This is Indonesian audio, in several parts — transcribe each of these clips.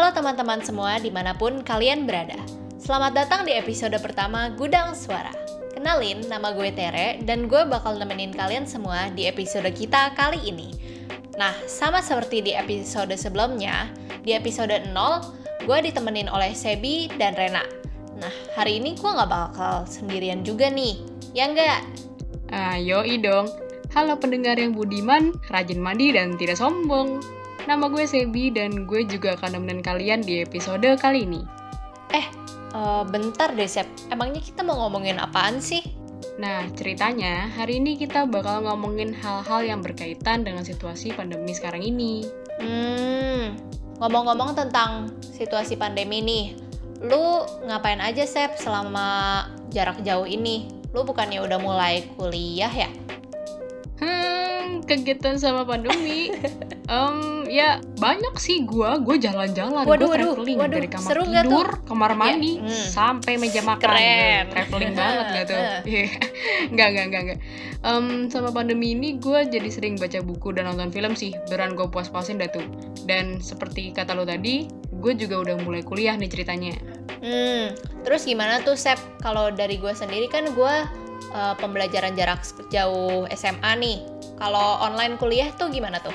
Halo teman-teman semua di mana pun kalian berada. Selamat datang di episode pertama Gudang Suara. Kenalin, nama gue Tere dan gue bakal nemenin kalian semua di episode kita kali ini. Nah, sama seperti di episode sebelumnya, di episode 0, gue ditemenin oleh Sebi dan Rena. Nah, hari ini gue gak bakal sendirian juga nih, ya enggak? Ayo dong. Halo pendengar yang budiman, rajin mandi dan tidak sombong. Nama gue Sebi dan gue juga akan nemenin kalian di episode kali ini. Eh, uh, bentar deh Sep, emangnya kita mau ngomongin apaan sih? Nah, ceritanya hari ini kita bakal ngomongin hal-hal yang berkaitan dengan situasi pandemi sekarang ini. Hmm, ngomong-ngomong tentang situasi pandemi nih, lu ngapain aja Sep selama jarak jauh ini? Lu bukannya udah mulai kuliah ya? Hmm, kegiatan sama pandemi. um, ya banyak sih gua, gue jalan-jalan, gue traveling waduh, dari kamar seru tidur, kamar mandi, ya, hmm. sampai meja makan. Keren. Traveling banget gak tuh? Iya. Enggak, enggak, enggak, enggak. Um, sama pandemi ini gue jadi sering baca buku dan nonton film sih. Beran gue puas-puasin dah tuh. Dan seperti kata lo tadi, gue juga udah mulai kuliah nih ceritanya. Hmm, terus gimana tuh Sep? Kalau dari gue sendiri kan gue uh, pembelajaran jarak jauh SMA nih. Kalau online kuliah tuh gimana tuh?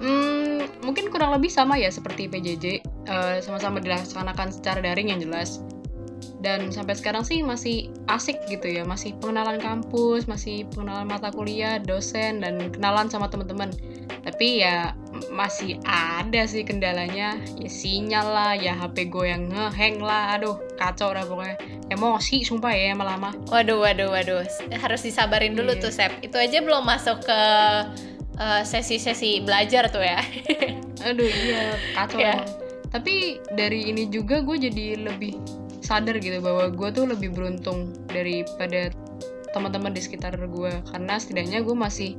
Hmm, mungkin kurang lebih sama ya seperti PJJ, uh, eh, sama-sama dilaksanakan secara daring yang jelas. Dan sampai sekarang sih masih asik gitu ya, masih pengenalan kampus, masih pengenalan mata kuliah, dosen, dan kenalan sama teman-teman. Tapi ya masih ada sih kendalanya, ya sinyal lah, ya HP gue yang ngeheng lah, aduh kacau lah pokoknya. Emosi sumpah ya lama-lama. Waduh waduh waduh. Harus disabarin dulu yeah. tuh Sep. Itu aja belum masuk ke uh, sesi-sesi belajar tuh ya. Aduh iya kacau yeah. tapi dari ini juga gue jadi lebih sadar gitu bahwa gue tuh lebih beruntung daripada teman-teman di sekitar gue. Karena setidaknya gue masih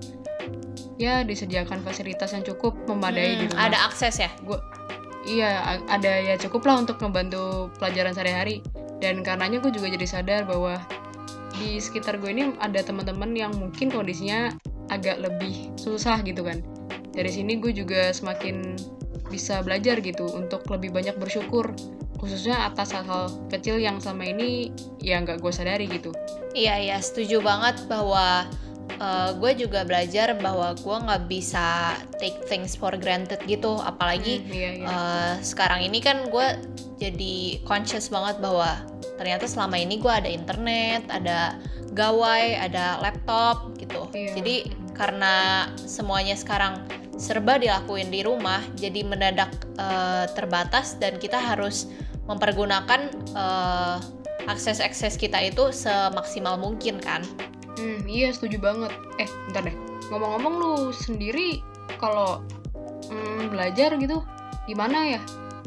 ya disediakan fasilitas yang cukup memadai hmm, di rumah. Ada akses ya? Gue iya ada ya cukup lah untuk membantu pelajaran sehari-hari dan karenanya gue juga jadi sadar bahwa di sekitar gue ini ada teman-teman yang mungkin kondisinya agak lebih susah gitu kan dari sini gue juga semakin bisa belajar gitu untuk lebih banyak bersyukur khususnya atas hal-hal kecil yang sama ini ya nggak gue sadari gitu iya iya setuju banget bahwa uh, gue juga belajar bahwa gue nggak bisa take things for granted gitu apalagi hmm, iya, iya. Uh, sekarang ini kan gue jadi conscious banget bahwa ternyata selama ini gue ada internet ada gawai ada laptop gitu iya. jadi karena semuanya sekarang serba dilakuin di rumah jadi mendadak uh, terbatas dan kita harus mempergunakan uh, akses-akses kita itu semaksimal mungkin kan hmm iya setuju banget. Eh bentar deh. Ngomong-ngomong lu sendiri kalau hmm, belajar gitu gimana ya?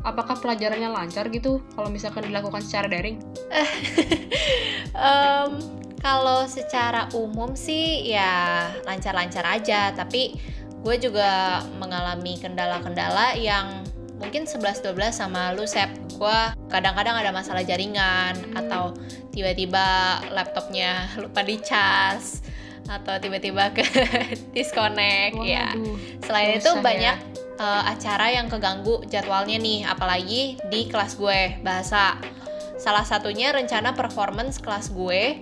Apakah pelajarannya lancar gitu kalau misalkan dilakukan secara daring? um, kalau secara umum sih ya lancar-lancar aja, tapi gue juga mengalami kendala-kendala yang mungkin 11-12 sama lu Sep. Gue kadang-kadang ada masalah jaringan atau tiba-tiba laptopnya lupa dicas atau tiba-tiba ke disconnect ya. Selain itu banyak ya uh, acara yang keganggu jadwalnya nih, apalagi di kelas gue bahasa. Salah satunya rencana performance kelas gue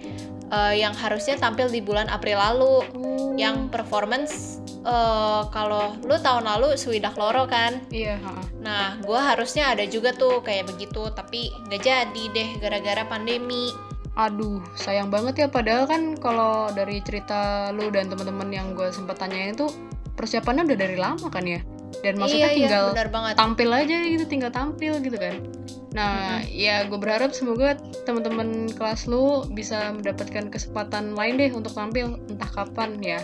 uh, yang harusnya tampil di bulan April lalu. Hmm. Yang performance uh, kalau lu tahun lalu Swidak Loro kan? Iya. Nah, gue harusnya ada juga tuh kayak begitu, tapi gak jadi deh gara-gara pandemi. Aduh, sayang banget ya. Padahal kan kalau dari cerita lu dan teman-teman yang gue sempat tanyain itu persiapannya udah dari lama kan ya? Dan maksudnya iya, iya tinggal iya, tampil aja gitu tinggal tampil gitu kan nah mm-hmm. ya gue berharap semoga teman-teman kelas lu bisa mendapatkan kesempatan lain deh untuk tampil entah kapan ya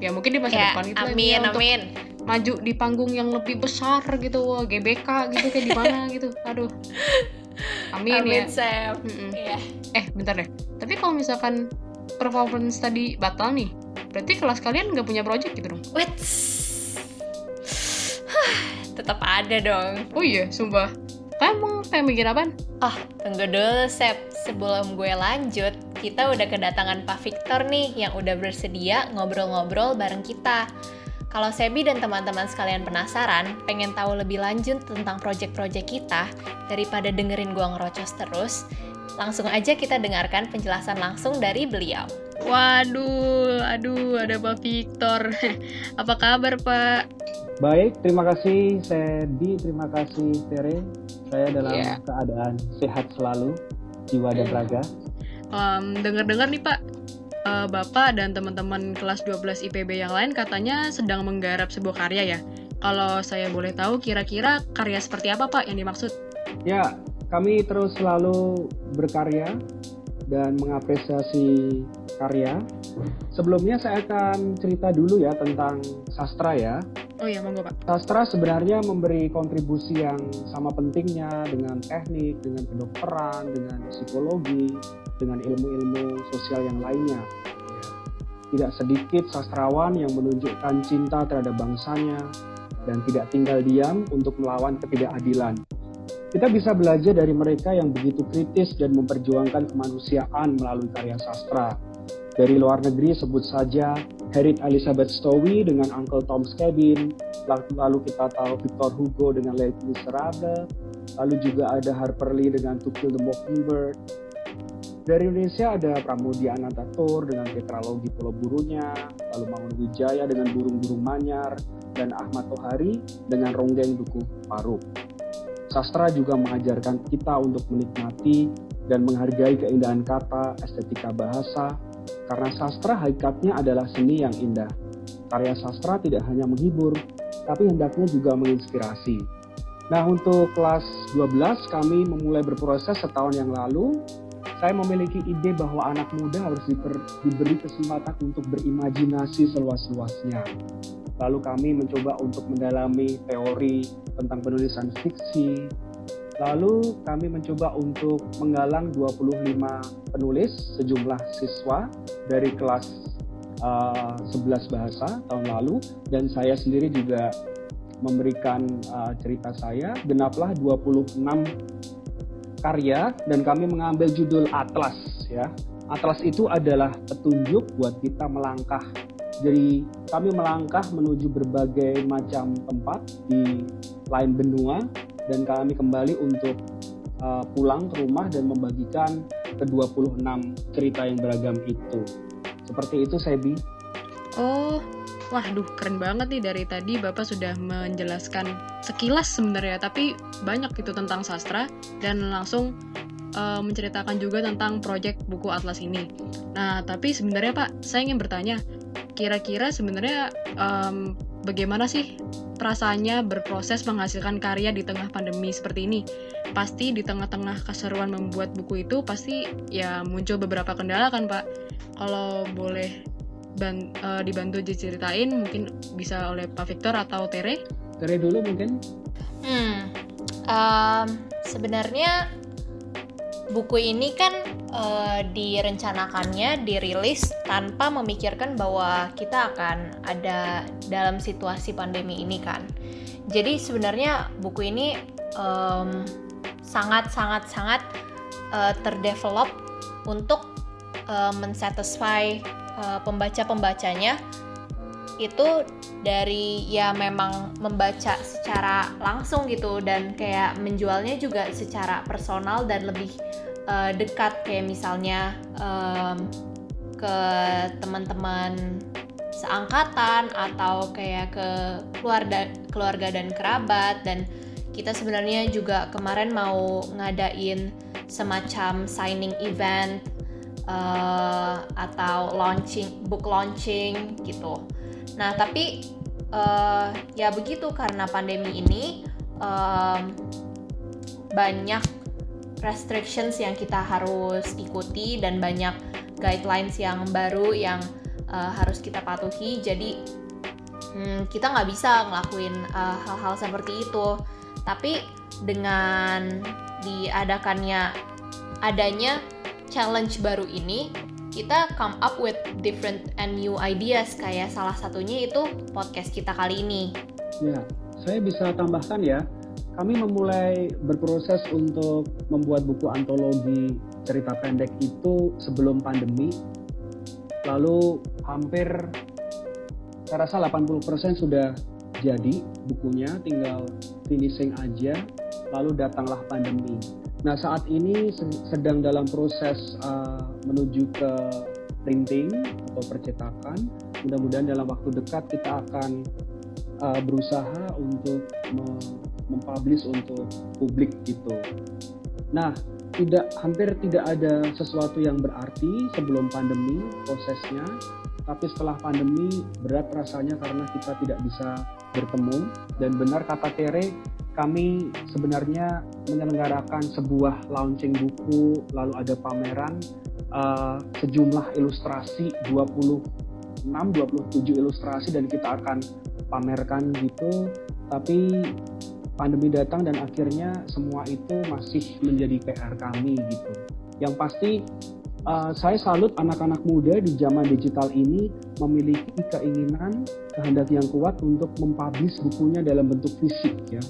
ya mungkin di masa ya, depan itu amin, ya, untuk amin. maju di panggung yang lebih besar gitu wah GBK gitu kayak di mana gitu aduh amin, amin ya Sam. Mm -mm. Yeah. eh bentar deh tapi kalau misalkan performance tadi batal nih berarti kelas kalian nggak punya project gitu dong Wait tetap ada dong. Oh iya, sumpah. Kamu pengen bikin apa? Oh, tunggu dulu, Sep. Sebelum gue lanjut, kita udah kedatangan Pak Victor nih yang udah bersedia ngobrol-ngobrol bareng kita. kalau Sebi dan teman-teman sekalian penasaran, pengen tahu lebih lanjut tentang project-project kita, daripada dengerin gua ngerocos terus, langsung aja kita dengarkan penjelasan langsung dari beliau. Waduh, aduh, ada Pak Victor. Apa kabar, Pak? Baik, terima kasih Sebi, terima kasih Tere. Saya dalam yeah. keadaan sehat selalu, jiwa dan raga. Um, Dengar-dengar nih Pak, uh, Bapak dan teman-teman kelas 12 IPB yang lain katanya sedang menggarap sebuah karya ya. Kalau saya boleh tahu kira-kira karya seperti apa Pak yang dimaksud? Ya, kami terus selalu berkarya dan mengapresiasi karya. Sebelumnya saya akan cerita dulu ya tentang sastra ya. Oh iya, monggo Pak. Sastra sebenarnya memberi kontribusi yang sama pentingnya dengan teknik, dengan kedokteran, dengan psikologi, dengan ilmu-ilmu sosial yang lainnya. Tidak sedikit sastrawan yang menunjukkan cinta terhadap bangsanya dan tidak tinggal diam untuk melawan ketidakadilan. Kita bisa belajar dari mereka yang begitu kritis dan memperjuangkan kemanusiaan melalui karya sastra. Dari luar negeri sebut saja Harriet Elizabeth Stowe dengan Uncle Tom's Cabin, lalu kita tahu Victor Hugo dengan Les Miserables, lalu juga ada Harper Lee dengan To Kill the Mockingbird. Dari Indonesia ada Pramudia Anantatur dengan tetralogi Pulau Burunya, lalu Mangun Wijaya dengan Burung-Burung Manyar, dan Ahmad Tohari dengan Ronggeng Dukuh Paru. Sastra juga mengajarkan kita untuk menikmati dan menghargai keindahan kata, estetika bahasa, karena sastra hakikatnya adalah seni yang indah. Karya sastra tidak hanya menghibur, tapi hendaknya juga menginspirasi. Nah, untuk kelas 12 kami memulai berproses setahun yang lalu. Saya memiliki ide bahwa anak muda harus diberi kesempatan untuk berimajinasi seluas-luasnya. Lalu kami mencoba untuk mendalami teori tentang penulisan fiksi, Lalu kami mencoba untuk menggalang 25 penulis sejumlah siswa dari kelas uh, eh, 11 bahasa tahun lalu dan saya sendiri juga memberikan uh, cerita saya genaplah 26 karya dan kami mengambil judul Atlas ya. Atlas itu adalah petunjuk buat kita melangkah. Jadi kami melangkah menuju berbagai macam tempat di lain benua dan kami kembali untuk uh, pulang ke rumah dan membagikan ke 26 cerita yang beragam itu. Seperti itu Sebi. Oh, waduh keren banget nih dari tadi Bapak sudah menjelaskan sekilas sebenarnya, tapi banyak itu tentang sastra dan langsung uh, menceritakan juga tentang proyek buku Atlas ini. Nah, tapi sebenarnya Pak, saya ingin bertanya, kira-kira sebenarnya um, bagaimana sih perasaannya berproses menghasilkan karya di tengah pandemi seperti ini. Pasti di tengah-tengah keseruan membuat buku itu pasti ya muncul beberapa kendala kan Pak. Kalau boleh ban uh, dibantu diceritain mungkin bisa oleh Pak Victor atau Tere. Tere dulu mungkin. Hmm, um, sebenarnya buku ini kan uh, direncanakannya dirilis tanpa memikirkan bahwa kita akan ada dalam situasi pandemi ini kan. Jadi sebenarnya buku ini um, sangat sangat sangat uh, terdevelop untuk uh, mensatisfy uh, pembaca pembacanya itu dari ya memang membaca secara langsung gitu dan kayak menjualnya juga secara personal dan lebih uh, dekat kayak misalnya um, ke teman-teman seangkatan atau kayak ke keluarga keluarga dan kerabat dan kita sebenarnya juga kemarin mau ngadain semacam signing event uh, atau launching book launching gitu. Nah tapi uh, ya begitu karena pandemi ini um, banyak restrictions yang kita harus ikuti dan banyak guidelines yang baru yang uh, harus kita patuhi. Jadi hmm, kita nggak bisa ngelakuin eh, hal-hal uh, seperti itu. Tapi dengan diadakannya adanya challenge baru ini kita come up with different and new ideas kayak salah satunya itu podcast kita kali ini ya saya bisa tambahkan ya kami memulai berproses untuk membuat buku antologi cerita pendek itu sebelum pandemi. Lalu hampir saya rasa 80% sudah jadi bukunya, tinggal finishing aja, lalu datanglah pandemi. Nah saat ini sedang dalam proses uh, menuju ke printing atau percetakan. Mudah-mudahan dalam waktu dekat kita akan uh, berusaha untuk mempublish untuk publik gitu. Nah, tidak hampir tidak ada sesuatu yang berarti sebelum pandemi prosesnya, tapi setelah pandemi berat rasanya karena kita tidak bisa bertemu dan benar kata Tere kami sebenarnya menyelenggarakan sebuah launching buku lalu ada pameran uh, sejumlah ilustrasi 26 27 ilustrasi dan kita akan pamerkan gitu. Tapi pandemi datang dan akhirnya semua itu masih menjadi PR kami gitu. Yang pasti uh, saya salut anak-anak muda di zaman digital ini memiliki keinginan kehendak yang kuat untuk mempublish bukunya dalam bentuk fisik ya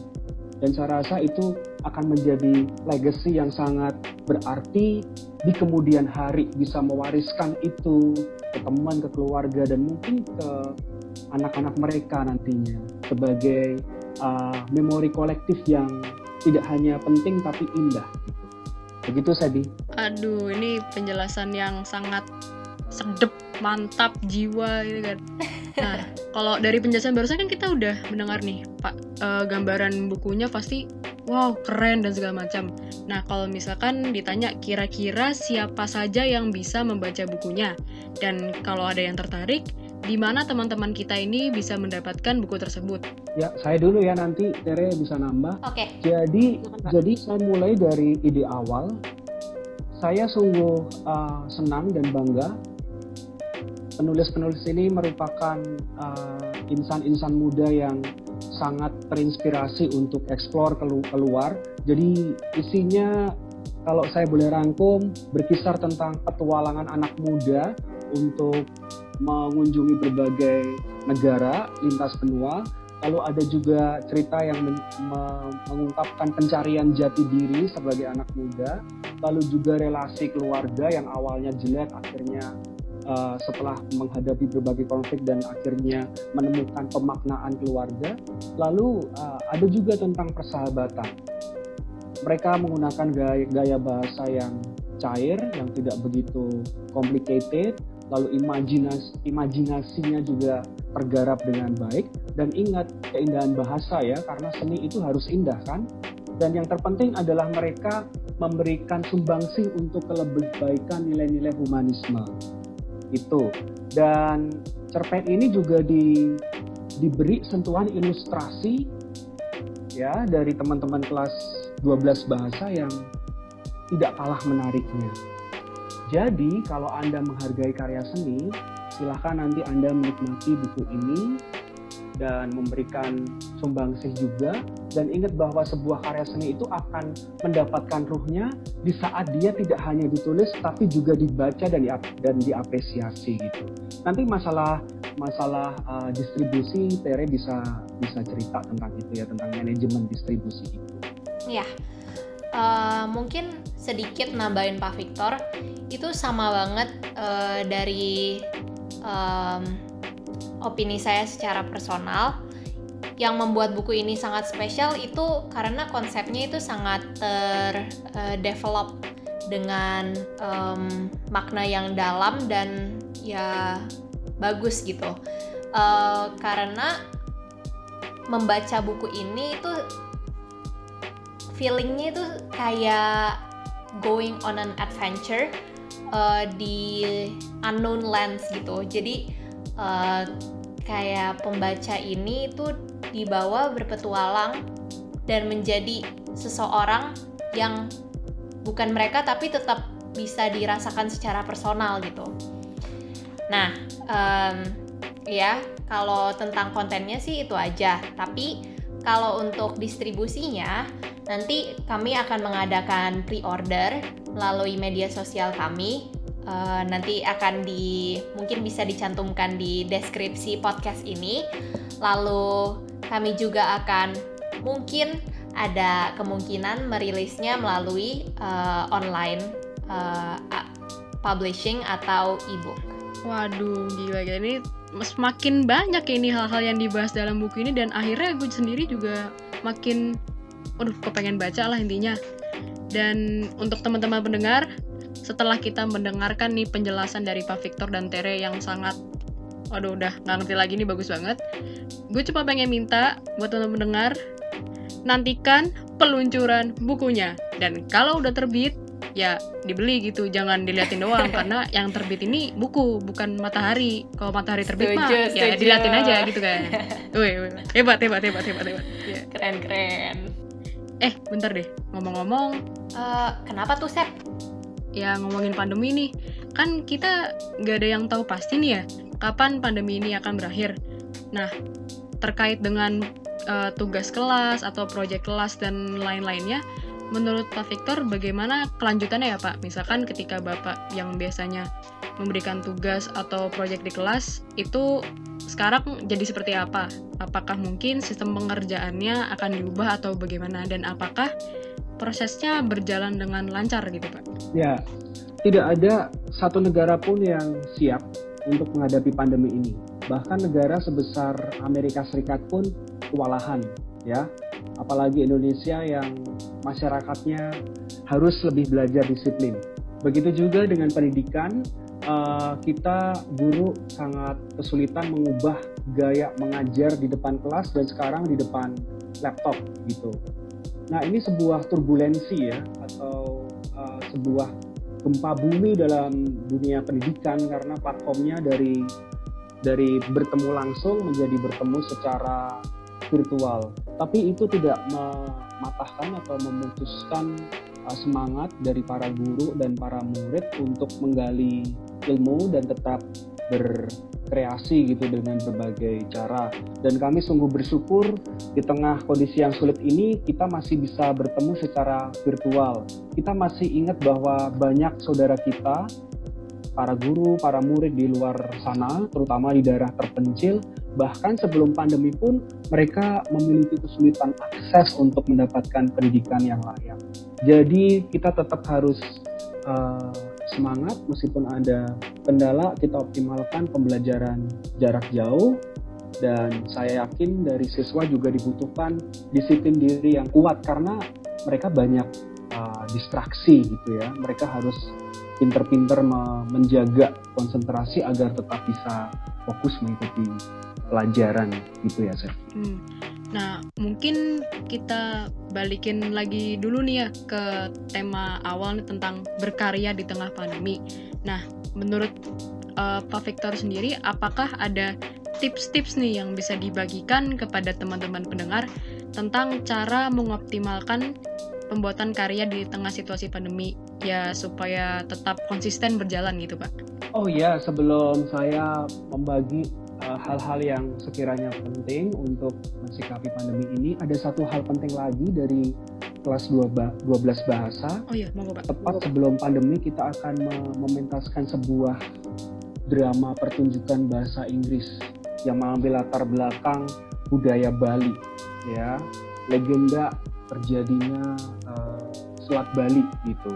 dan saya rasa itu akan menjadi legacy yang sangat berarti di kemudian hari bisa mewariskan itu ke teman, ke keluarga dan mungkin ke anak-anak mereka nantinya sebagai uh, memori kolektif yang tidak hanya penting tapi indah. Begitu Sadi. Aduh, ini penjelasan yang sangat sedep, mantap jiwa gitu kan. Nah, kalau dari penjelasan barusan kan kita udah mendengar nih, Pak, uh, gambaran bukunya pasti wow, keren dan segala macam. Nah, kalau misalkan ditanya kira-kira siapa saja yang bisa membaca bukunya dan kalau ada yang tertarik, di mana teman-teman kita ini bisa mendapatkan buku tersebut? Ya, saya dulu ya nanti Tere bisa nambah. Oke. Okay. Jadi, jadi saya mulai dari ide awal. Saya sungguh uh, senang dan bangga penulis-penulis ini merupakan uh, insan-insan muda yang sangat terinspirasi untuk eksplor keluar. Jadi isinya kalau saya boleh rangkum berkisar tentang petualangan anak muda untuk mengunjungi berbagai negara lintas benua. Lalu ada juga cerita yang men mengungkapkan pencarian jati diri sebagai anak muda. Lalu juga relasi keluarga yang awalnya jelek akhirnya uh, setelah menghadapi berbagai konflik dan akhirnya menemukan pemaknaan keluarga. Lalu uh, ada juga tentang persahabatan. Mereka menggunakan gaya, gaya bahasa yang cair, yang tidak begitu complicated, lalu imajinas, imajinasinya juga tergarap dengan baik. Dan ingat keindahan bahasa ya, karena seni itu harus indah kan. Dan yang terpenting adalah mereka memberikan sumbangsih untuk kelebaikan nilai-nilai humanisme itu dan cerpen ini juga di, diberi sentuhan ilustrasi ya dari teman-teman kelas 12 bahasa yang tidak kalah menariknya. Jadi kalau Anda menghargai karya seni, silahkan nanti Anda menikmati buku ini dan memberikan sumbangsih juga dan ingat bahwa sebuah karya seni itu akan mendapatkan ruhnya di saat dia tidak hanya ditulis tapi juga dibaca dan di, dan diapresiasi gitu. Nanti masalah masalah uh, distribusi Tere bisa bisa cerita tentang itu ya tentang manajemen distribusi itu. Ya. Uh, mungkin sedikit nambahin Pak Victor itu sama banget uh, dari um, opini saya secara personal yang membuat buku ini sangat spesial itu karena konsepnya itu sangat terdevelop uh, dengan um, makna yang dalam dan ya bagus gitu. Uh, karena membaca buku ini itu feelingnya itu kayak going on an adventure uh, di unknown lands gitu. Jadi uh, kayak pembaca ini itu dibawa berpetualang dan menjadi seseorang yang bukan mereka tapi tetap bisa dirasakan secara personal gitu. Nah, um, ya kalau tentang kontennya sih itu aja. Tapi kalau untuk distribusinya nanti kami akan mengadakan pre-order melalui media sosial kami uh, nanti akan di mungkin bisa dicantumkan di deskripsi podcast ini. Lalu kami juga akan mungkin ada kemungkinan merilisnya melalui uh, online uh, publishing atau ebook. Waduh, gila gila ini semakin banyak ya ini hal-hal yang dibahas dalam buku ini dan akhirnya gue sendiri juga makin, waduh, kepengen baca lah intinya. Dan untuk teman-teman pendengar, setelah kita mendengarkan nih penjelasan dari Pak Victor dan Tere yang sangat waduh udah nggak ngerti lagi nih bagus banget. Gue cuma pengen minta buat teman-teman pendengar nantikan peluncuran bukunya. Dan kalau udah terbit ya dibeli gitu jangan diliatin doang. Karena yang terbit ini buku bukan matahari. Kalau matahari terbit mah Setuju, ya diliatin aja gitu kan. Wih, hebat hebat hebat hebat hebat. Iya. Keren keren. eh bentar deh. Ngomong-ngomong. Eh, kenapa tuh Sep? Ya ngomongin pandemi nih kan kita nggak ada yang tahu pasti nih ya kapan pandemi ini akan berakhir. Nah terkait dengan eh, tugas kelas atau proyek kelas dan lain-lainnya menurut Pak Victor bagaimana kelanjutannya ya Pak? Misalkan ketika Bapak yang biasanya memberikan tugas atau proyek di kelas itu sekarang jadi seperti apa? Apakah mungkin sistem pengerjaannya akan diubah atau bagaimana? Dan apakah prosesnya berjalan dengan lancar gitu Pak Ya, tidak ada satu negara pun yang siap untuk menghadapi pandemi ini. Bahkan negara sebesar Amerika Serikat pun kewalahan, ya. Apalagi Indonesia yang masyarakatnya harus lebih belajar disiplin. Begitu juga dengan pendidikan, eh, kita guru sangat kesulitan mengubah gaya mengajar di depan kelas dan sekarang di depan laptop gitu. Nah, ini sebuah turbulensi ya atau uh, sebuah gempa bumi dalam dunia pendidikan karena platformnya dari dari bertemu langsung menjadi bertemu secara virtual. Tapi itu tidak mematahkan atau memutuskan uh, semangat dari para guru dan para murid untuk menggali ilmu dan tetap berkreasi gitu dengan berbagai cara. Dan kami sungguh bersyukur di tengah kondisi yang sulit ini kita masih bisa bertemu secara virtual. Kita masih ingat bahwa banyak saudara kita, para guru, para murid di luar sana, terutama di daerah terpencil, bahkan sebelum pandemi pun mereka memiliki kesulitan akses untuk mendapatkan pendidikan yang layak. Jadi kita tetap harus uh, semangat meskipun ada kendala kita optimalkan pembelajaran jarak jauh dan saya yakin dari siswa juga dibutuhkan disiplin diri yang kuat karena mereka banyak uh, distraksi gitu ya mereka harus pinter-pinter me- menjaga konsentrasi agar tetap bisa fokus mengikuti pelajaran gitu ya Seth. Hmm. Nah, mungkin kita balikin lagi dulu nih ya ke tema awal nih tentang berkarya di tengah pandemi. Nah, menurut uh, Pak Victor sendiri, apakah ada tips-tips nih yang bisa dibagikan kepada teman-teman pendengar tentang cara mengoptimalkan pembuatan karya di tengah situasi pandemi ya supaya tetap konsisten berjalan gitu, Pak? Oh iya, sebelum saya membagi hal-hal yang sekiranya penting untuk mensikapi pandemi ini, ada satu hal penting lagi dari kelas 2 ba- 12 bahasa. Oh iya, monggo Pak. Tepat sebelum pandemi kita akan me- mementaskan sebuah drama pertunjukan bahasa Inggris yang mengambil latar belakang budaya Bali, ya legenda terjadinya uh, Selat Bali gitu.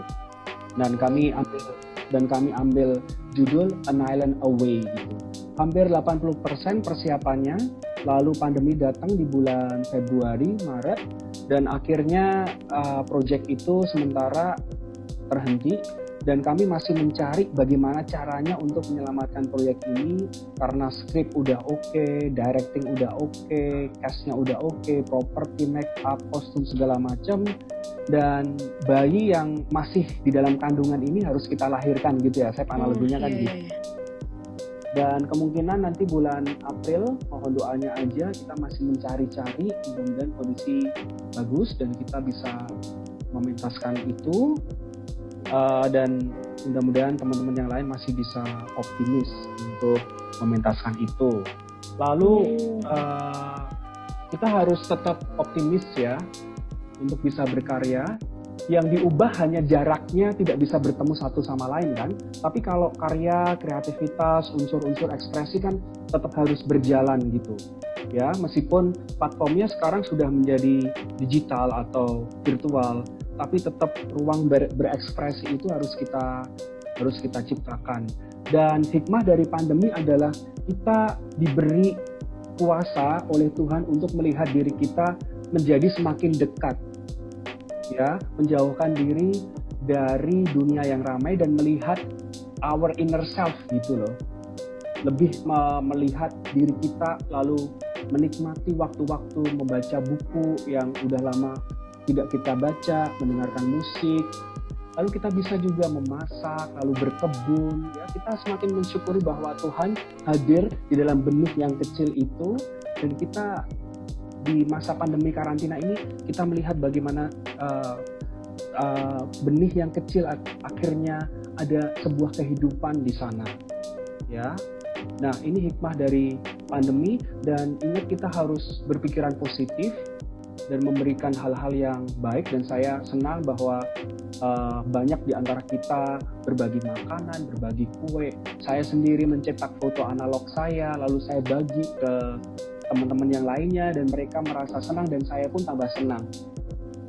Dan kami ambil dan kami ambil judul An Island Away gitu. Hampir 80% persiapannya, lalu pandemi datang di bulan Februari, Maret, dan akhirnya uh, proyek itu sementara terhenti dan kami masih mencari bagaimana caranya untuk menyelamatkan proyek ini karena skrip udah oke, directing udah oke, castnya udah oke, properti make up, kostum segala macam dan bayi yang masih di dalam kandungan ini harus kita lahirkan gitu ya, saya analoginya Oh, kan iya, gitu. iya, iya. Dan kemungkinan nanti bulan April, mohon doanya aja kita masih mencari-cari, mudah-mudahan kondisi bagus dan kita bisa mementaskan itu. Uh, dan mudah-mudahan teman-teman yang lain masih bisa optimis untuk mementaskan itu. Lalu uh, kita harus tetap optimis ya untuk bisa berkarya. Yang diubah hanya jaraknya tidak bisa bertemu satu sama lain kan. Tapi kalau karya, kreativitas, unsur-unsur ekspresi kan tetap harus berjalan gitu. Ya, meskipun platformnya sekarang sudah menjadi digital atau virtual, tapi tetap ruang ber- berekspresi itu harus kita harus kita ciptakan. Dan hikmah dari pandemi adalah kita diberi kuasa oleh Tuhan untuk melihat diri kita menjadi semakin dekat. Ya, menjauhkan diri dari dunia yang ramai dan melihat our inner self gitu loh. Lebih melihat diri kita lalu menikmati waktu-waktu membaca buku yang udah lama tidak kita baca, mendengarkan musik, lalu kita bisa juga memasak, lalu berkebun. Ya, kita semakin mensyukuri bahwa Tuhan hadir di dalam benih yang kecil itu, dan kita di masa pandemi karantina ini kita melihat bagaimana uh, uh, benih yang kecil akhirnya ada sebuah kehidupan di sana. Ya, nah ini hikmah dari pandemi dan ingat kita harus berpikiran positif dan memberikan hal-hal yang baik dan saya senang bahwa uh, banyak di antara kita berbagi makanan, berbagi kue. Saya sendiri mencetak foto analog saya, lalu saya bagi ke teman-teman yang lainnya dan mereka merasa senang dan saya pun tambah senang.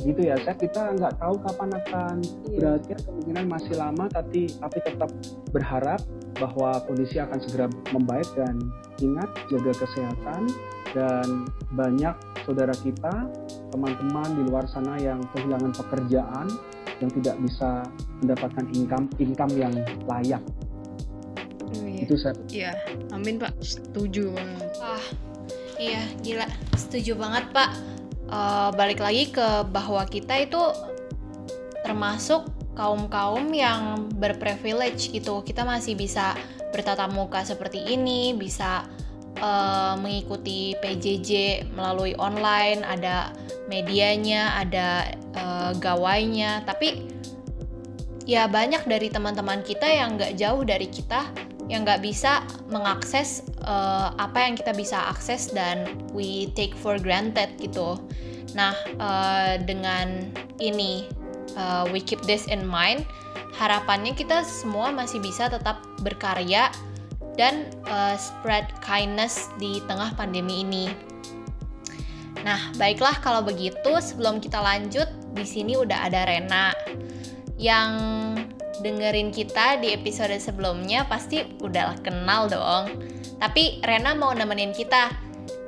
Gitu ya, saya kita nggak tahu kapan akan iya. berakhir, kemungkinan masih lama, tapi tapi tetap berharap bahwa kondisi akan segera membaik dan ingat jaga kesehatan dan banyak saudara kita, teman-teman di luar sana yang kehilangan pekerjaan, yang tidak bisa mendapatkan income income yang layak. Oh, iya. Itu saya. Iya, amin Pak, setuju banget. Ah, iya gila, setuju banget Pak. Uh, balik lagi ke bahwa kita itu termasuk kaum-kaum yang berprivilege gitu. Kita masih bisa bertatap muka seperti ini, bisa uh, mengikuti PJJ melalui online, ada medianya, ada uh, gawainya, tapi ya banyak dari teman-teman kita yang nggak jauh dari kita yang nggak bisa mengakses uh, apa yang kita bisa akses dan we take for granted gitu. Nah uh, dengan ini uh, we keep this in mind, harapannya kita semua masih bisa tetap berkarya dan uh, spread kindness di tengah pandemi ini. Nah, baiklah kalau begitu sebelum kita lanjut, di sini udah ada Rena yang dengerin kita di episode sebelumnya pasti udah kenal dong. Tapi Rena mau nemenin kita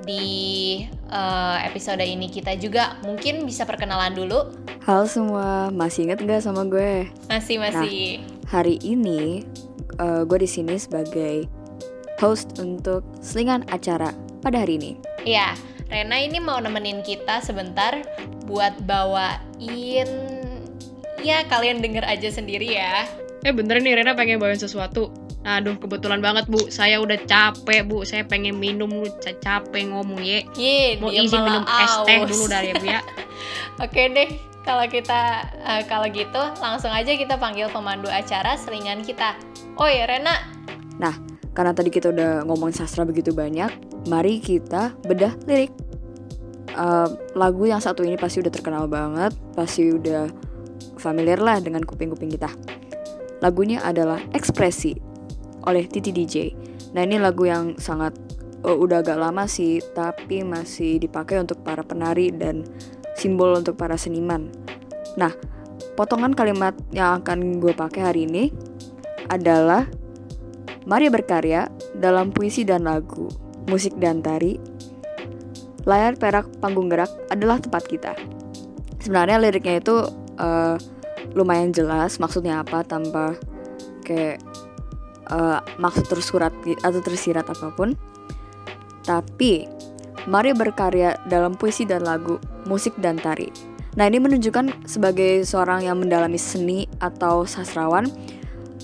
di uh, episode ini kita juga mungkin bisa perkenalan dulu. Halo semua, masih inget gak sama gue? Masih masih. Nah, hari ini uh, gue di sini sebagai host untuk selingan acara pada hari ini. Iya, Rena ini mau nemenin kita sebentar buat bawain ya kalian denger aja sendiri ya. Eh bener nih Rena pengen bawain sesuatu. Aduh kebetulan banget bu, saya udah capek bu, saya pengen minum lu capek ngomong ye. Ye, mau izin minum es teh dulu dari ya bu ya. Oke deh, kalau kita uh, kalau gitu langsung aja kita panggil pemandu acara selingan kita. Oh ya Rena. Nah, karena tadi kita udah ngomong sastra begitu banyak, mari kita bedah lirik. Uh, lagu yang satu ini pasti udah terkenal banget, pasti udah familiar lah dengan kuping-kuping kita. Lagunya adalah Ekspresi oleh Titi DJ. Nah ini lagu yang sangat uh, udah agak lama sih, tapi masih dipakai untuk para penari dan simbol untuk para seniman. Nah, potongan kalimat yang akan gue pakai hari ini adalah Mari berkarya dalam puisi dan lagu, musik dan tari. Layar perak panggung gerak adalah tempat kita. Sebenarnya liriknya itu uh, lumayan jelas maksudnya apa tanpa kayak uh, maksud tersurat atau tersirat apa pun. Tapi mari berkarya dalam puisi dan lagu, musik dan tari. Nah, ini menunjukkan sebagai seorang yang mendalami seni atau sastrawan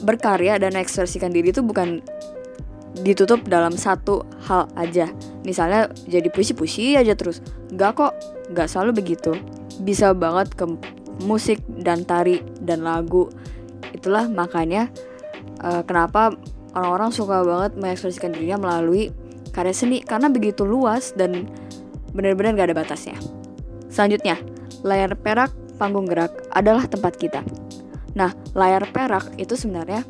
berkarya dan ekspresikan diri itu bukan ditutup dalam satu hal aja. Misalnya jadi puisi-puisi aja terus. Gak kok, gak selalu begitu. Bisa banget ke musik dan tari dan lagu. Itulah makanya uh, kenapa orang-orang suka banget mengekspresikan dirinya melalui karya seni karena begitu luas dan benar-benar gak ada batasnya. Selanjutnya, layar perak panggung gerak adalah tempat kita. Nah, layar perak itu sebenarnya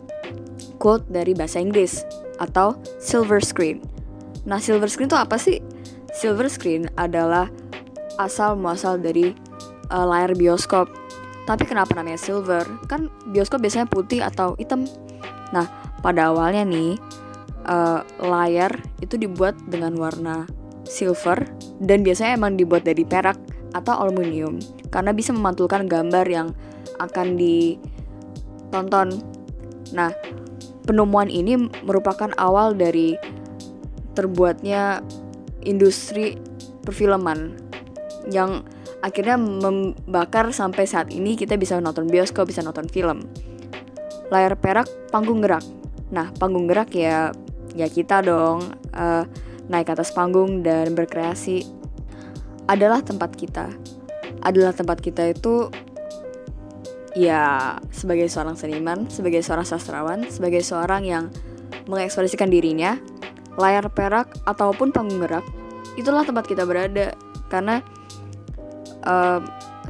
quote dari bahasa Inggris atau silver screen. Nah, silver screen itu apa sih? Silver screen adalah asal muasal dari uh, layar bioskop. Tapi kenapa namanya silver? Kan bioskop biasanya putih atau hitam. Nah, pada awalnya nih uh, layar itu dibuat dengan warna silver dan biasanya emang dibuat dari perak atau aluminium karena bisa memantulkan gambar yang akan ditonton. Nah, penemuan ini merupakan awal dari terbuatnya industri perfilman yang akhirnya membakar sampai saat ini kita bisa nonton bioskop, bisa nonton film. Layar perak, panggung gerak. Nah, panggung gerak ya ya kita dong uh, naik atas panggung dan berkreasi adalah tempat kita. Adalah tempat kita itu ya sebagai seorang seniman, sebagai seorang sastrawan, sebagai seorang yang mengekspresikan dirinya, layar perak ataupun panggung gerak, itulah tempat kita berada karena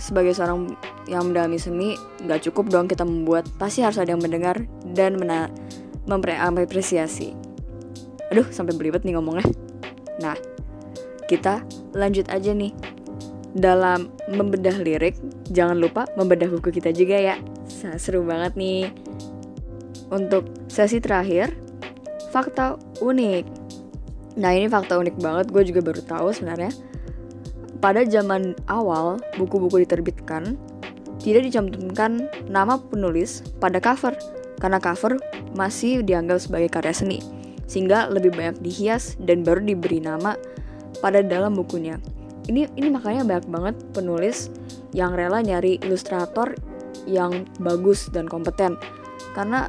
sebagai seorang yang mendalami seni nggak cukup dong kita membuat. Pasti harus ada yang mendengar dan mena mengapresiasi. Aduh sampai belibet nih ngomongnya. Nah kita lanjut aja nih. Dalam membedah lirik jangan lupa membedah buku kita juga ya. Seru banget nih. Untuk sesi terakhir fakta unik. Nah ini fakta unik banget. Gue juga baru tahu sebenarnya pada zaman awal buku-buku diterbitkan tidak dicantumkan nama penulis pada cover karena cover masih dianggap sebagai karya seni sehingga lebih banyak dihias dan baru diberi nama pada dalam bukunya. Ini ini makanya banyak banget penulis yang rela nyari ilustrator yang bagus dan kompeten karena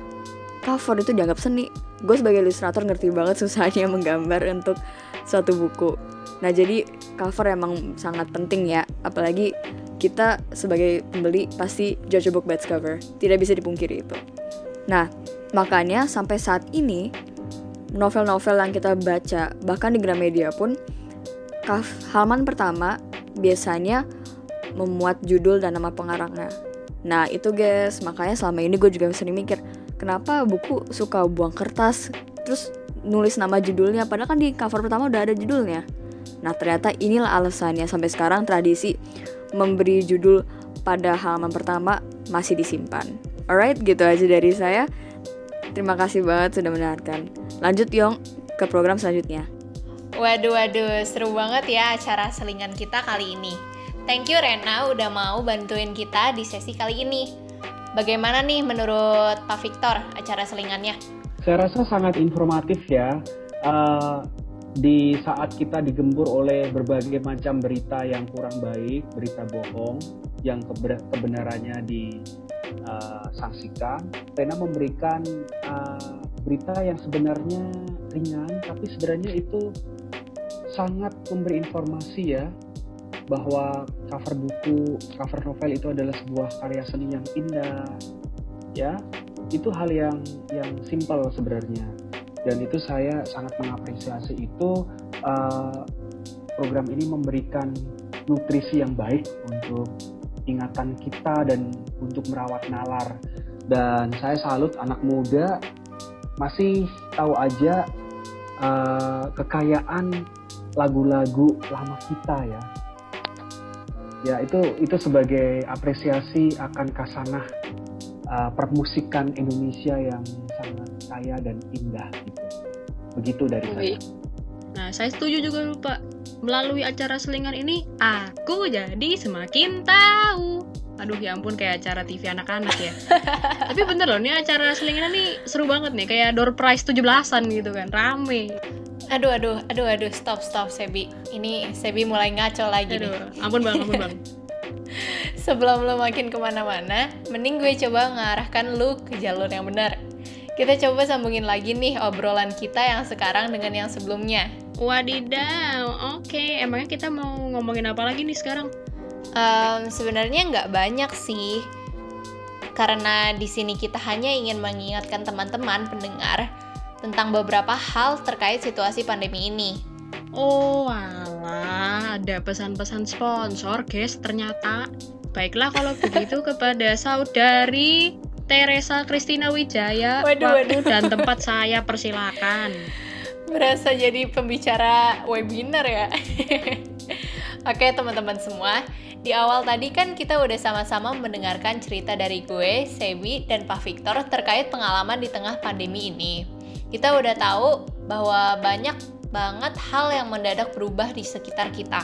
cover itu dianggap seni. Gue sebagai ilustrator ngerti banget susahnya menggambar untuk suatu buku nah jadi cover emang sangat penting ya. Apalagi kita sebagai pembeli pasti judge a book by cover. Tidak bisa dipungkiri itu. Nah makanya sampai saat ini novel-novel yang kita baca bahkan di Gramedia pun halaman pertama biasanya memuat judul dan nama pengarangnya. Nah itu guys, makanya selama ini gue juga sering mikir, kenapa buku suka buang kertas, terus nulis nama judulnya, padahal kan di cover pertama udah ada judulnya. Nah ternyata inilah alasannya sampai sekarang tradisi memberi judul pada halaman pertama masih disimpan. Alright, gitu aja dari saya. Terima kasih banget sudah mendengarkan. Lanjut Yong ke program selanjutnya. Waduh, waduh, seru banget ya acara selingan kita kali ini. Thank you Rena udah mau bantuin kita di sesi kali ini. Bagaimana nih menurut Pak Victor acara selingannya? Saya rasa sangat informatif ya. Uh, di saat kita digembur oleh berbagai macam berita yang kurang baik, berita bohong, yang kebenarannya disangsikan, uh, Rena memberikan uh, berita yang sebenarnya ringan, tapi sebenarnya itu sangat memberi informasi ya bahwa cover buku, cover novel itu adalah sebuah karya seni yang indah. Ya, itu hal yang yang simpel sebenarnya. Dan itu saya sangat mengapresiasi itu uh, program ini memberikan nutrisi yang baik untuk ingatan kita dan untuk merawat nalar. Dan saya salut anak muda masih tahu aja uh, kekayaan lagu-lagu lama kita ya ya itu itu sebagai apresiasi akan kasanah uh, permusikan Indonesia yang kaya dan indah gitu begitu dari saya nah saya setuju juga lupa melalui acara selingan ini aku jadi semakin tahu aduh ya ampun kayak acara TV anak-anak ya tapi bener loh ini acara selingan ini seru banget nih kayak door prize 17-an gitu kan rame Aduh, aduh, aduh, aduh, stop, stop, Sebi. Ini Sebi mulai ngaco lagi aduh, nih. Ampun bang, ampun bang. Sebelum lo makin ke mana-mana, mending gue coba ngarahkan lu ke jalur yang benar. Kita coba sambungin lagi nih obrolan kita yang sekarang dengan yang sebelumnya. Wadidaw, oke. Okay. Emangnya kita mau ngomongin apa lagi nih sekarang? Um, Sebenarnya nggak banyak sih, karena di sini kita hanya ingin mengingatkan teman-teman pendengar tentang beberapa hal terkait situasi pandemi ini. Oh alah, ada pesan-pesan sponsor guys ternyata. Baiklah kalau begitu kepada saudari Teresa Kristina Wijaya, waduh, waktu waduh. dan tempat saya persilakan. Berasa jadi pembicara webinar ya. Oke teman-teman semua, di awal tadi kan kita udah sama-sama mendengarkan cerita dari gue, Sebi, dan Pak Victor terkait pengalaman di tengah pandemi ini. Kita udah tahu bahwa banyak banget hal yang mendadak berubah di sekitar kita.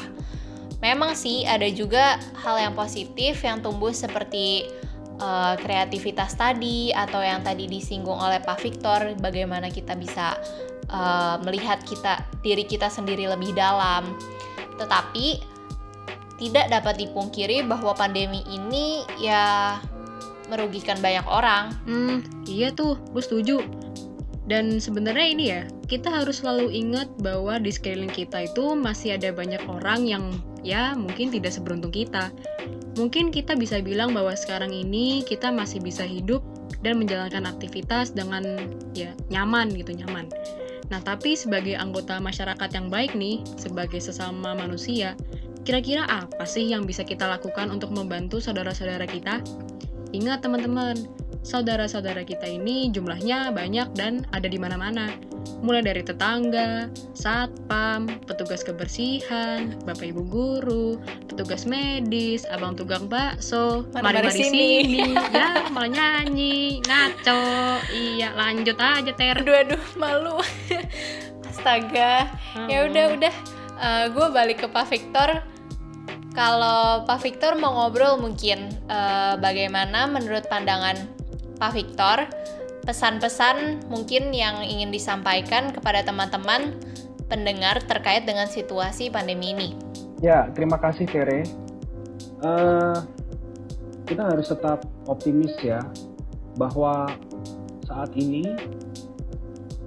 Memang sih ada juga hal yang positif yang tumbuh seperti uh, kreativitas tadi atau yang tadi disinggung oleh Pak Victor bagaimana kita bisa uh, melihat kita diri kita sendiri lebih dalam. Tetapi tidak dapat dipungkiri bahwa pandemi ini ya merugikan banyak orang. Hmm, iya tuh, gue setuju. Dan sebenarnya ini ya, kita harus selalu ingat bahwa di sekeliling kita itu masih ada banyak orang yang ya mungkin tidak seberuntung kita. Mungkin kita bisa bilang bahwa sekarang ini kita masih bisa hidup dan menjalankan aktivitas dengan ya nyaman gitu, nyaman. Nah, tapi sebagai anggota masyarakat yang baik nih, sebagai sesama manusia, kira-kira apa sih yang bisa kita lakukan untuk membantu saudara-saudara kita? Ingat teman-teman, saudara-saudara kita ini jumlahnya banyak dan ada di mana-mana. Mulai dari tetangga, satpam, petugas kebersihan, bapak ibu guru, petugas medis, abang tukang bakso, mari-mari sini. sini. ya malah nyanyi, ngaco. Iya, lanjut aja Ter. Aduh aduh, malu. Astaga. Ya udah udah. Uh, gue balik ke Pak Victor kalau Pak Victor mau ngobrol mungkin uh, bagaimana menurut pandangan Pak Victor, pesan-pesan mungkin yang ingin disampaikan kepada teman-teman pendengar terkait dengan situasi pandemi ini. Ya, terima kasih Tere. Uh, kita harus tetap optimis ya bahwa saat ini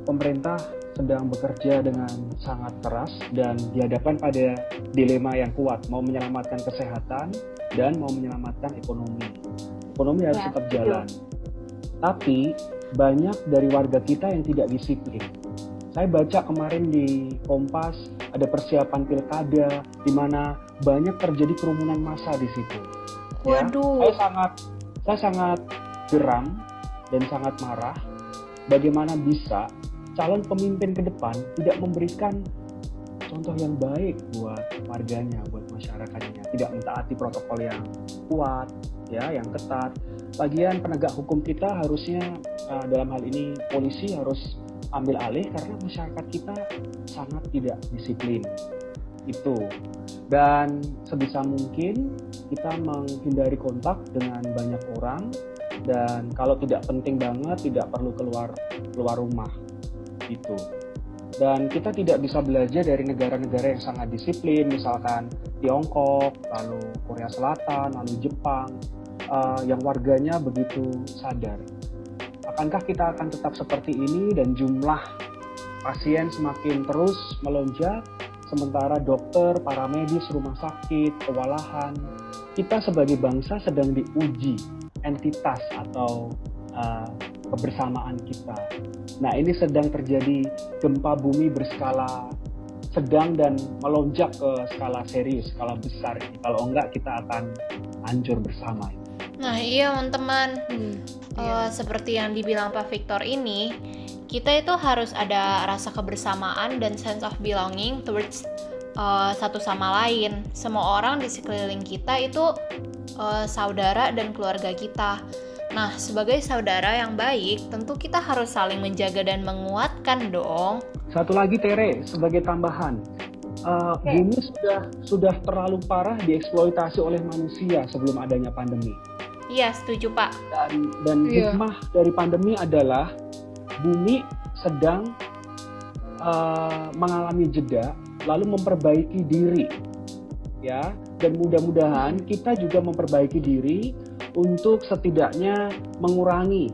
pemerintah sedang bekerja dengan sangat keras dan dihadapkan pada dilema yang kuat mau menyelamatkan kesehatan dan mau menyelamatkan ekonomi. Ekonomi harus ya, tetap jalan. Tapi banyak dari warga kita yang tidak disiplin. Saya baca kemarin di Kompas ada persiapan pilkada di mana banyak terjadi kerumunan massa di situ. Ya, Waduh. Saya sangat saya sangat geram dan sangat marah bagaimana bisa calon pemimpin ke depan tidak memberikan contoh yang baik buat warganya, buat masyarakatnya, tidak mentaati protokol yang kuat, ya, yang ketat. Bagian penegak hukum kita harusnya uh, dalam hal ini polisi harus ambil alih karena masyarakat kita sangat tidak disiplin. Itu. Dan sebisa mungkin kita menghindari kontak dengan banyak orang dan kalau tidak penting banget tidak perlu keluar keluar rumah. Itu dan kita tidak bisa belajar dari negara-negara yang sangat disiplin misalkan Tiongkok lalu Korea Selatan lalu Jepang uh, yang warganya begitu sadar akankah kita akan tetap seperti ini dan jumlah pasien semakin terus melonjak sementara dokter, para medis, rumah sakit, kewalahan kita sebagai bangsa sedang diuji entitas atau uh, kebersamaan kita. Nah, ini sedang terjadi gempa bumi berskala sedang dan melonjak ke skala serius, skala besar. Kalau enggak, kita akan hancur bersama. Nah, iya teman-teman. Hmm, uh, Seperti yang dibilang Pak Victor ini, kita itu harus ada rasa kebersamaan dan sense of belonging towards uh, satu sama lain. Semua orang di sekeliling kita itu uh, saudara dan keluarga kita. Nah, sebagai saudara yang baik, tentu kita harus saling menjaga dan menguatkan dong. Satu lagi Tere, sebagai tambahan, uh, okay. bumi sudah sudah terlalu parah dieksploitasi oleh manusia sebelum adanya pandemi. Iya, setuju Pak. Dan, dan yeah. hikmah dari pandemi adalah bumi sedang uh, mengalami jeda, lalu memperbaiki diri, ya. Dan mudah-mudahan kita juga memperbaiki diri untuk setidaknya mengurangi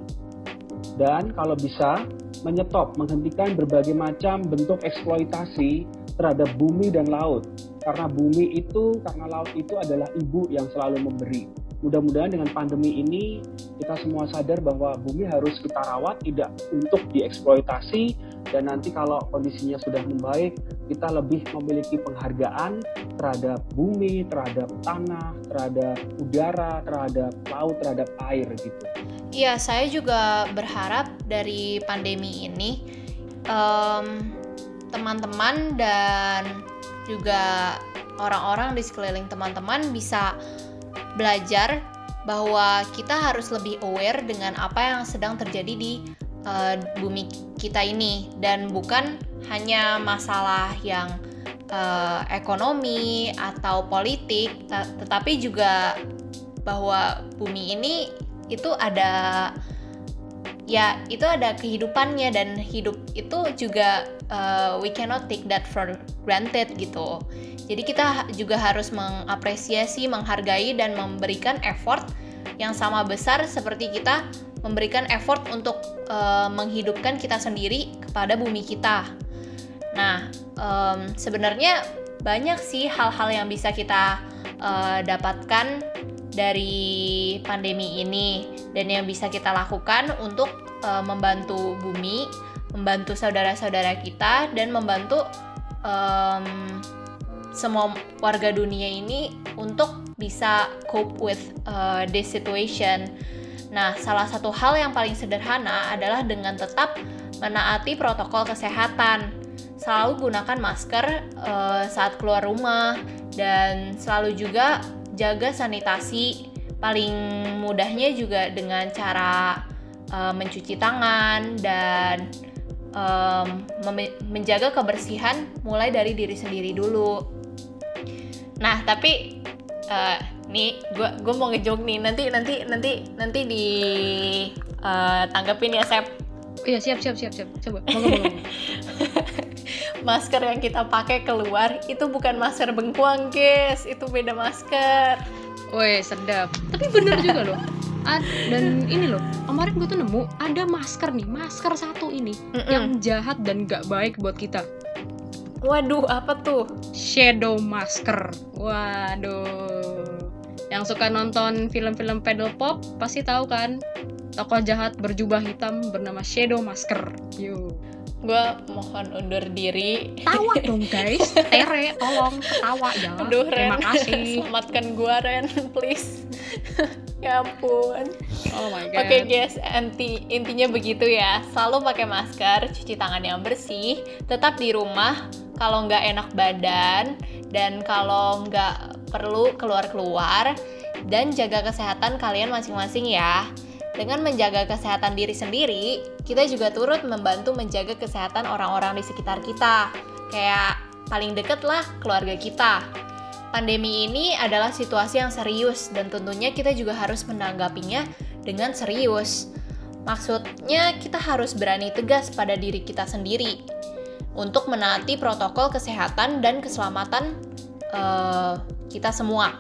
dan kalau bisa menyetop, menghentikan berbagai macam bentuk eksploitasi terhadap bumi dan laut. Karena bumi itu, karena laut itu adalah ibu yang selalu memberi. Mudah-mudahan dengan pandemi ini kita semua sadar bahwa bumi harus kita rawat tidak untuk dieksploitasi dan nanti kalau kondisinya sudah membaik kita lebih memiliki penghargaan terhadap bumi, terhadap tanah, terhadap udara, terhadap laut, terhadap air gitu. Iya, saya juga berharap dari pandemi ini teman teman-teman dan juga orang-orang di sekeliling teman-teman bisa belajar bahwa kita harus lebih aware dengan apa yang sedang terjadi di uh, bumi kita ini. Dan bukan hanya masalah yang uh, ekonomi atau politik tetapi juga bahwa bumi ini itu ada ya itu ada kehidupannya dan hidup itu juga uh, we cannot take that for granted gitu. Jadi kita juga harus mengapresiasi menghargai dan memberikan effort yang sama besar seperti kita memberikan effort untuk uh, menghidupkan kita sendiri kepada bumi kita. Nah um, sebenarnya banyak sih hal-hal yang bisa kita uh, dapatkan dari pandemi ini dan yang bisa kita lakukan untuk uh, membantu bumi, membantu saudara-saudara kita dan membantu um, semua warga dunia ini untuk bisa cope with uh, this situation. Nah, salah satu hal yang paling sederhana adalah dengan tetap menaati protokol kesehatan. Selalu gunakan masker uh, saat keluar rumah dan selalu juga jaga sanitasi paling mudahnya juga dengan cara uh, mencuci tangan dan um, menjaga kebersihan mulai dari diri sendiri dulu. Nah tapi uh, nih gue gue mau ngejok nih nanti nanti nanti nanti di uh, tanggapin ya Sep. Iya siap siap siap siap coba. masker yang kita pakai keluar itu bukan masker bengkuang guys. Itu beda masker. Woi sedap. Tapi bener juga loh. Ad, dan ini loh kemarin gue tuh nemu ada masker nih masker satu ini mm -mm. yang jahat dan gak baik buat kita. Waduh apa tuh? Shadow masker. Waduh. Yang suka nonton film-film pedal pop pasti tahu kan? Tokoh jahat berjubah hitam bernama Shadow Masker. Yuk gue mohon undur diri. Tawa dong guys. Tere tolong ketawa ya. Aduh, terima Ren. kasih. Selamatkan gue Ren please. Ya ampun. Oh my god oke okay, guys inti intinya begitu ya. Selalu pakai masker cuci tangan yang bersih tetap di rumah kalau nggak enak badan dan kalau nggak perlu keluar-keluar dan jaga kesehatan kalian masing-masing ya dengan menjaga kesehatan diri sendiri, kita juga turut membantu menjaga kesehatan orang-orang di sekitar kita. Kayak paling deket lah keluarga kita. Pandemi ini adalah situasi yang serius dan tentunya kita juga harus menanggapinya dengan serius. Maksudnya kita harus berani tegas pada diri kita sendiri untuk menaati protokol kesehatan dan keselamatan uh, kita semua.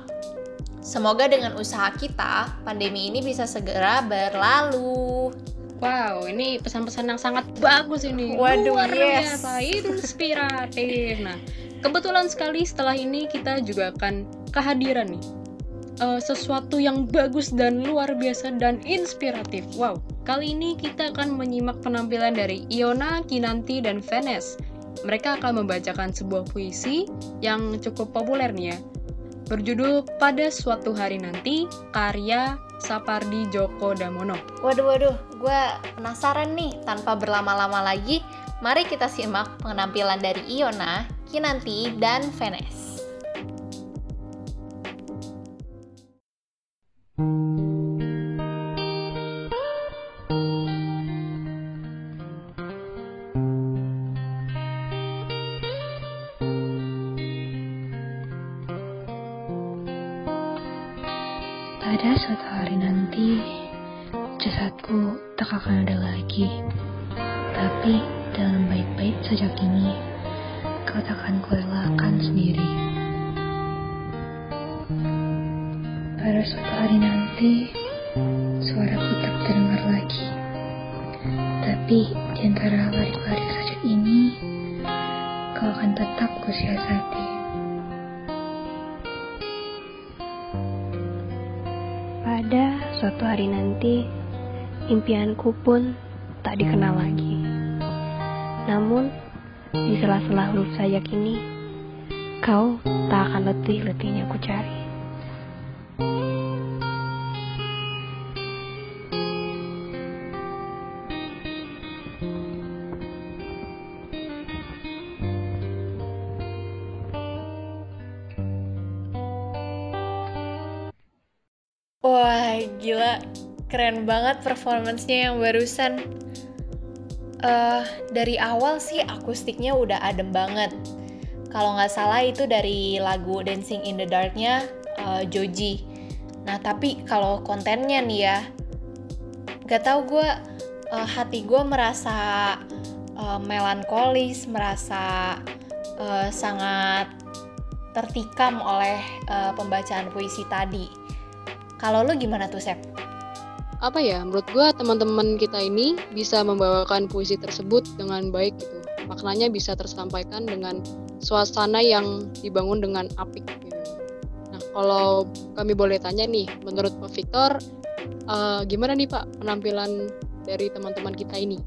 Semoga dengan usaha kita, pandemi ini bisa segera berlalu. Wow, ini pesan-pesan yang sangat bagus ini. Waduh, Luar yes. biasa, inspiratif. Nah, kebetulan sekali setelah ini kita juga akan kehadiran nih. Uh, sesuatu yang bagus dan luar biasa dan inspiratif. Wow, kali ini kita akan menyimak penampilan dari Iona, Kinanti, dan Venes. Mereka akan membacakan sebuah puisi yang cukup populer nih ya berjudul Pada Suatu Hari Nanti, karya Sapardi Djoko Damono. Waduh, waduh, gue penasaran nih. Tanpa berlama-lama lagi, mari kita simak penampilan dari Iona, Kinanti, dan Venes. akan ada peluk saya kini, kau tak akan letih-letihnya ku cari. Wah, gila. Keren banget performance-nya yang barusan. Uh, dari awal sih akustiknya udah adem banget. Kalau nggak salah itu dari lagu Dancing in the Dark-nya uh, Joji. Nah, tapi kalau kontennya nih ya, gak tau gue, uh, hati gue merasa uh, melankolis, merasa uh, sangat tertikam oleh uh, pembacaan puisi tadi. Kalau lu gimana tuh, Sep? Apa ya, menurut gue teman-teman kita ini bisa membawakan puisi tersebut dengan baik gitu. Maknanya bisa tersampaikan dengan suasana yang dibangun dengan apik gitu. Nah, kalau kami boleh tanya nih, menurut Pak Victor, uh, gimana nih Pak penampilan dari teman-teman kita ini?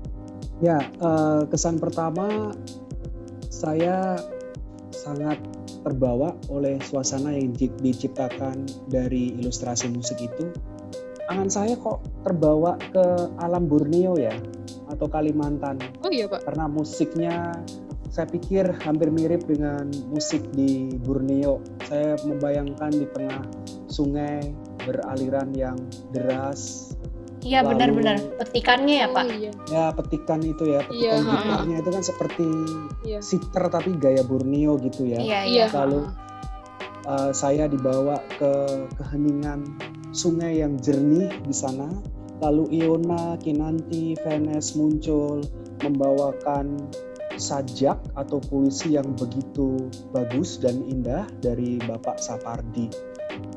Ya, uh, kesan pertama saya sangat terbawa oleh suasana yang diciptakan dari ilustrasi musik itu. Tangan saya kok terbawa ke alam Borneo ya, atau Kalimantan. Oh iya Pak. Karena musiknya saya pikir hampir mirip dengan musik di Borneo. Saya membayangkan di tengah sungai beraliran yang deras, Iya benar-benar petikannya ya pak. Oh, iya. Ya petikan itu ya petikan Iya, gitarnya itu kan seperti Iya. siter tapi gaya Borneo gitu ya. Iya Iya. iya. Lalu uh, saya dibawa ke keheningan sungai yang jernih di sana. Lalu Iona, Kinanti, Venes muncul membawakan sajak atau puisi yang begitu bagus dan indah dari Bapak Sapardi.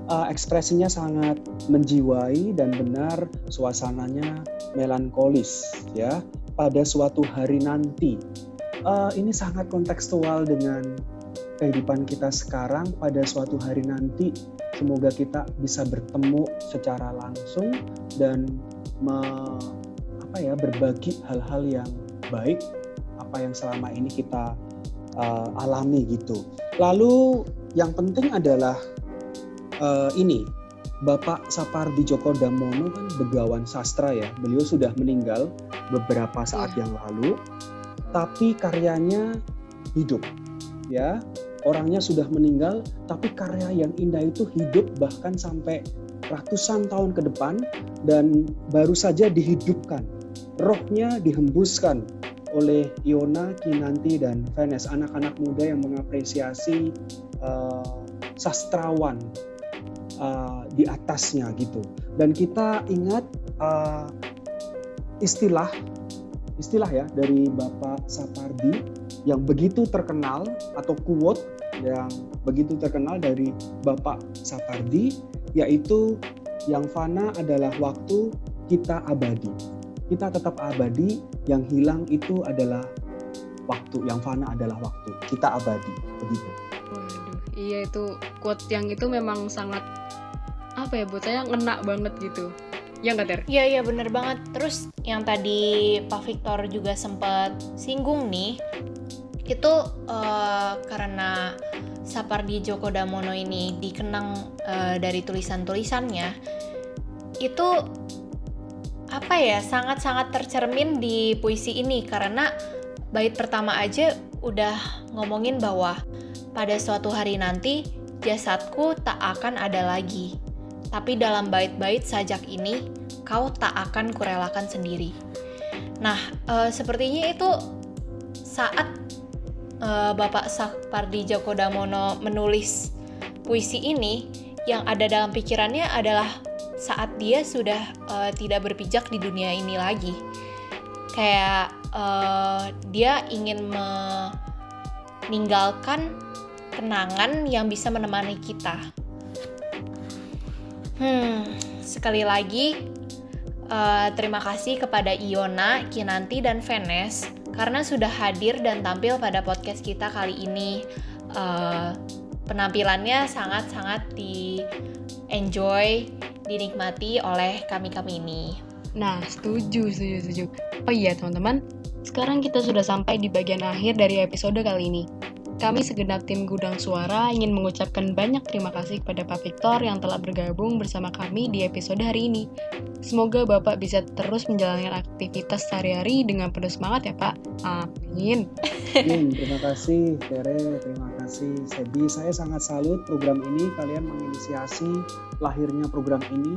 Uh, ekspresinya sangat menjiwai dan benar suasananya melankolis ya pada suatu hari nanti. Uh, ini sangat kontekstual dengan kehidupan kita sekarang pada suatu hari nanti. Semoga kita bisa bertemu secara langsung dan me, apa ya berbagi hal-hal yang baik apa yang selama ini kita uh, alami gitu. Lalu yang penting adalah uh, ini Bapak Sapardi Djoko Damono kan begawan sastra ya. Beliau sudah meninggal beberapa saat Iya. yang lalu, tapi karyanya hidup. Ya, orangnya sudah meninggal, tapi karya yang indah itu hidup bahkan sampai ratusan tahun ke depan dan baru saja dihidupkan. Rohnya dihembuskan oleh Iona, Kinanti, dan Venes, anak-anak muda yang mengapresiasi uh, sastrawan uh, di atasnya gitu. Dan kita ingat uh, istilah istilah ya dari Bapak Sapardi yang begitu terkenal atau quote yang begitu terkenal dari Bapak Sapardi yaitu yang fana adalah waktu kita abadi. Kita tetap abadi, yang hilang itu adalah waktu, yang fana adalah waktu. Kita abadi, begitu. Waduh, iya itu quote yang itu memang sangat apa ya buat saya ngena banget gitu. Ya nggak Ter? Iya iya bener banget. Terus yang tadi Pak Victor juga sempat singgung nih, itu eh, karena Sapardi Djoko Damono ini dikenang eh, dari tulisan-tulisannya, itu apa ya sangat-sangat tercermin di puisi ini karena bait pertama aja udah ngomongin bahwa pada suatu hari nanti jasadku tak akan ada lagi. Tapi dalam bait-bait sajak ini, kau tak akan kurelakan sendiri. Nah, eh, sepertinya itu saat eh, Bapak Sapardi Djoko Damono menulis puisi ini, yang ada dalam pikirannya adalah saat dia sudah eh, tidak berpijak di dunia ini lagi. Kayak eh, dia ingin meninggalkan kenangan yang bisa menemani kita. Hmm, sekali lagi eh, terima kasih kepada Iona, Kinanti, dan Venes karena sudah hadir dan tampil pada podcast kita kali ini. Eh, penampilannya sangat-sangat di enjoy, dinikmati oleh kami-kami ini. Nah, setuju, setuju, setuju. Oh iya, teman-teman. Sekarang kita sudah sampai di bagian akhir dari episode kali ini. Kami segenap tim Gudang Suara ingin mengucapkan banyak terima kasih kepada Pak Victor yang telah bergabung bersama kami di episode hari ini. Semoga Bapak bisa terus menjalankan aktivitas sehari-hari dengan penuh semangat ya Pak. Amin. Amin. Terima kasih Tere, terima kasih Sebi. Saya sangat salut program ini. Kalian menginisiasi lahirnya program ini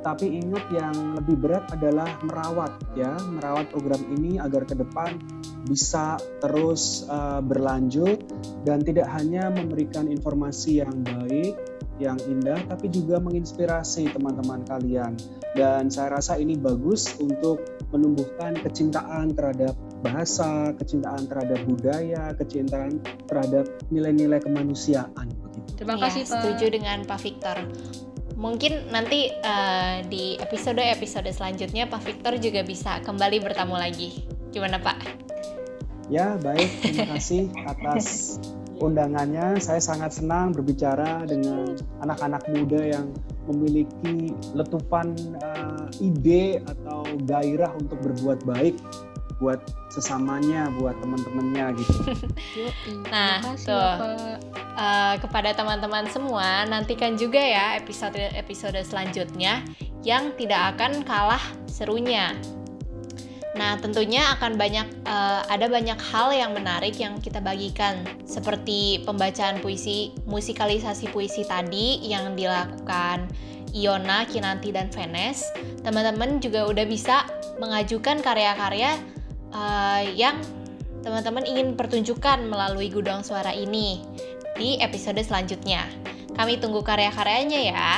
tapi ingat yang lebih berat adalah merawat ya. Merawat program ini agar ke depan bisa terus uh, berlanjut dan tidak hanya memberikan informasi yang baik yang indah tapi juga menginspirasi teman-teman kalian. Dan saya rasa ini bagus untuk menumbuhkan kecintaan terhadap bahasa, kecintaan terhadap budaya, kecintaan terhadap nilai-nilai kemanusiaan Terima kasih ya, Pak. Setuju dengan Pak Victor mungkin nanti uh, di episode-episode selanjutnya Pak Victor juga bisa kembali bertamu lagi. Gimana Pak? Ya, baik. Terima kasih atas undangannya. Saya sangat senang berbicara dengan anak-anak muda yang memiliki letupan uh, ide atau gairah untuk berbuat baik buat sesamanya, buat teman-temannya gitu. nah, tuh uh, kepada teman-teman semua, nantikan juga ya episode-episode selanjutnya yang tidak akan kalah serunya. Nah, tentunya akan banyak uh, ada banyak hal yang menarik yang kita bagikan seperti pembacaan puisi, musikalisasi puisi tadi yang dilakukan Iona, Kinanti dan Venes. Teman-teman juga udah bisa mengajukan karya-karya uh, yang teman-teman ingin pertunjukkan melalui gudang suara ini di episode selanjutnya. Kami tunggu karya-karyanya ya.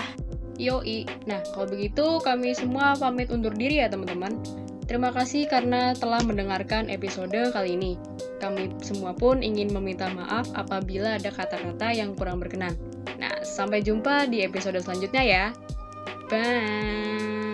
Yoi. Nah, kalau begitu kami semua pamit undur diri ya teman-teman. Terima kasih karena telah mendengarkan episode kali ini. Kami semua pun ingin meminta maaf apabila ada kata-kata yang kurang berkenan. Nah, sampai jumpa di episode selanjutnya ya. Bye.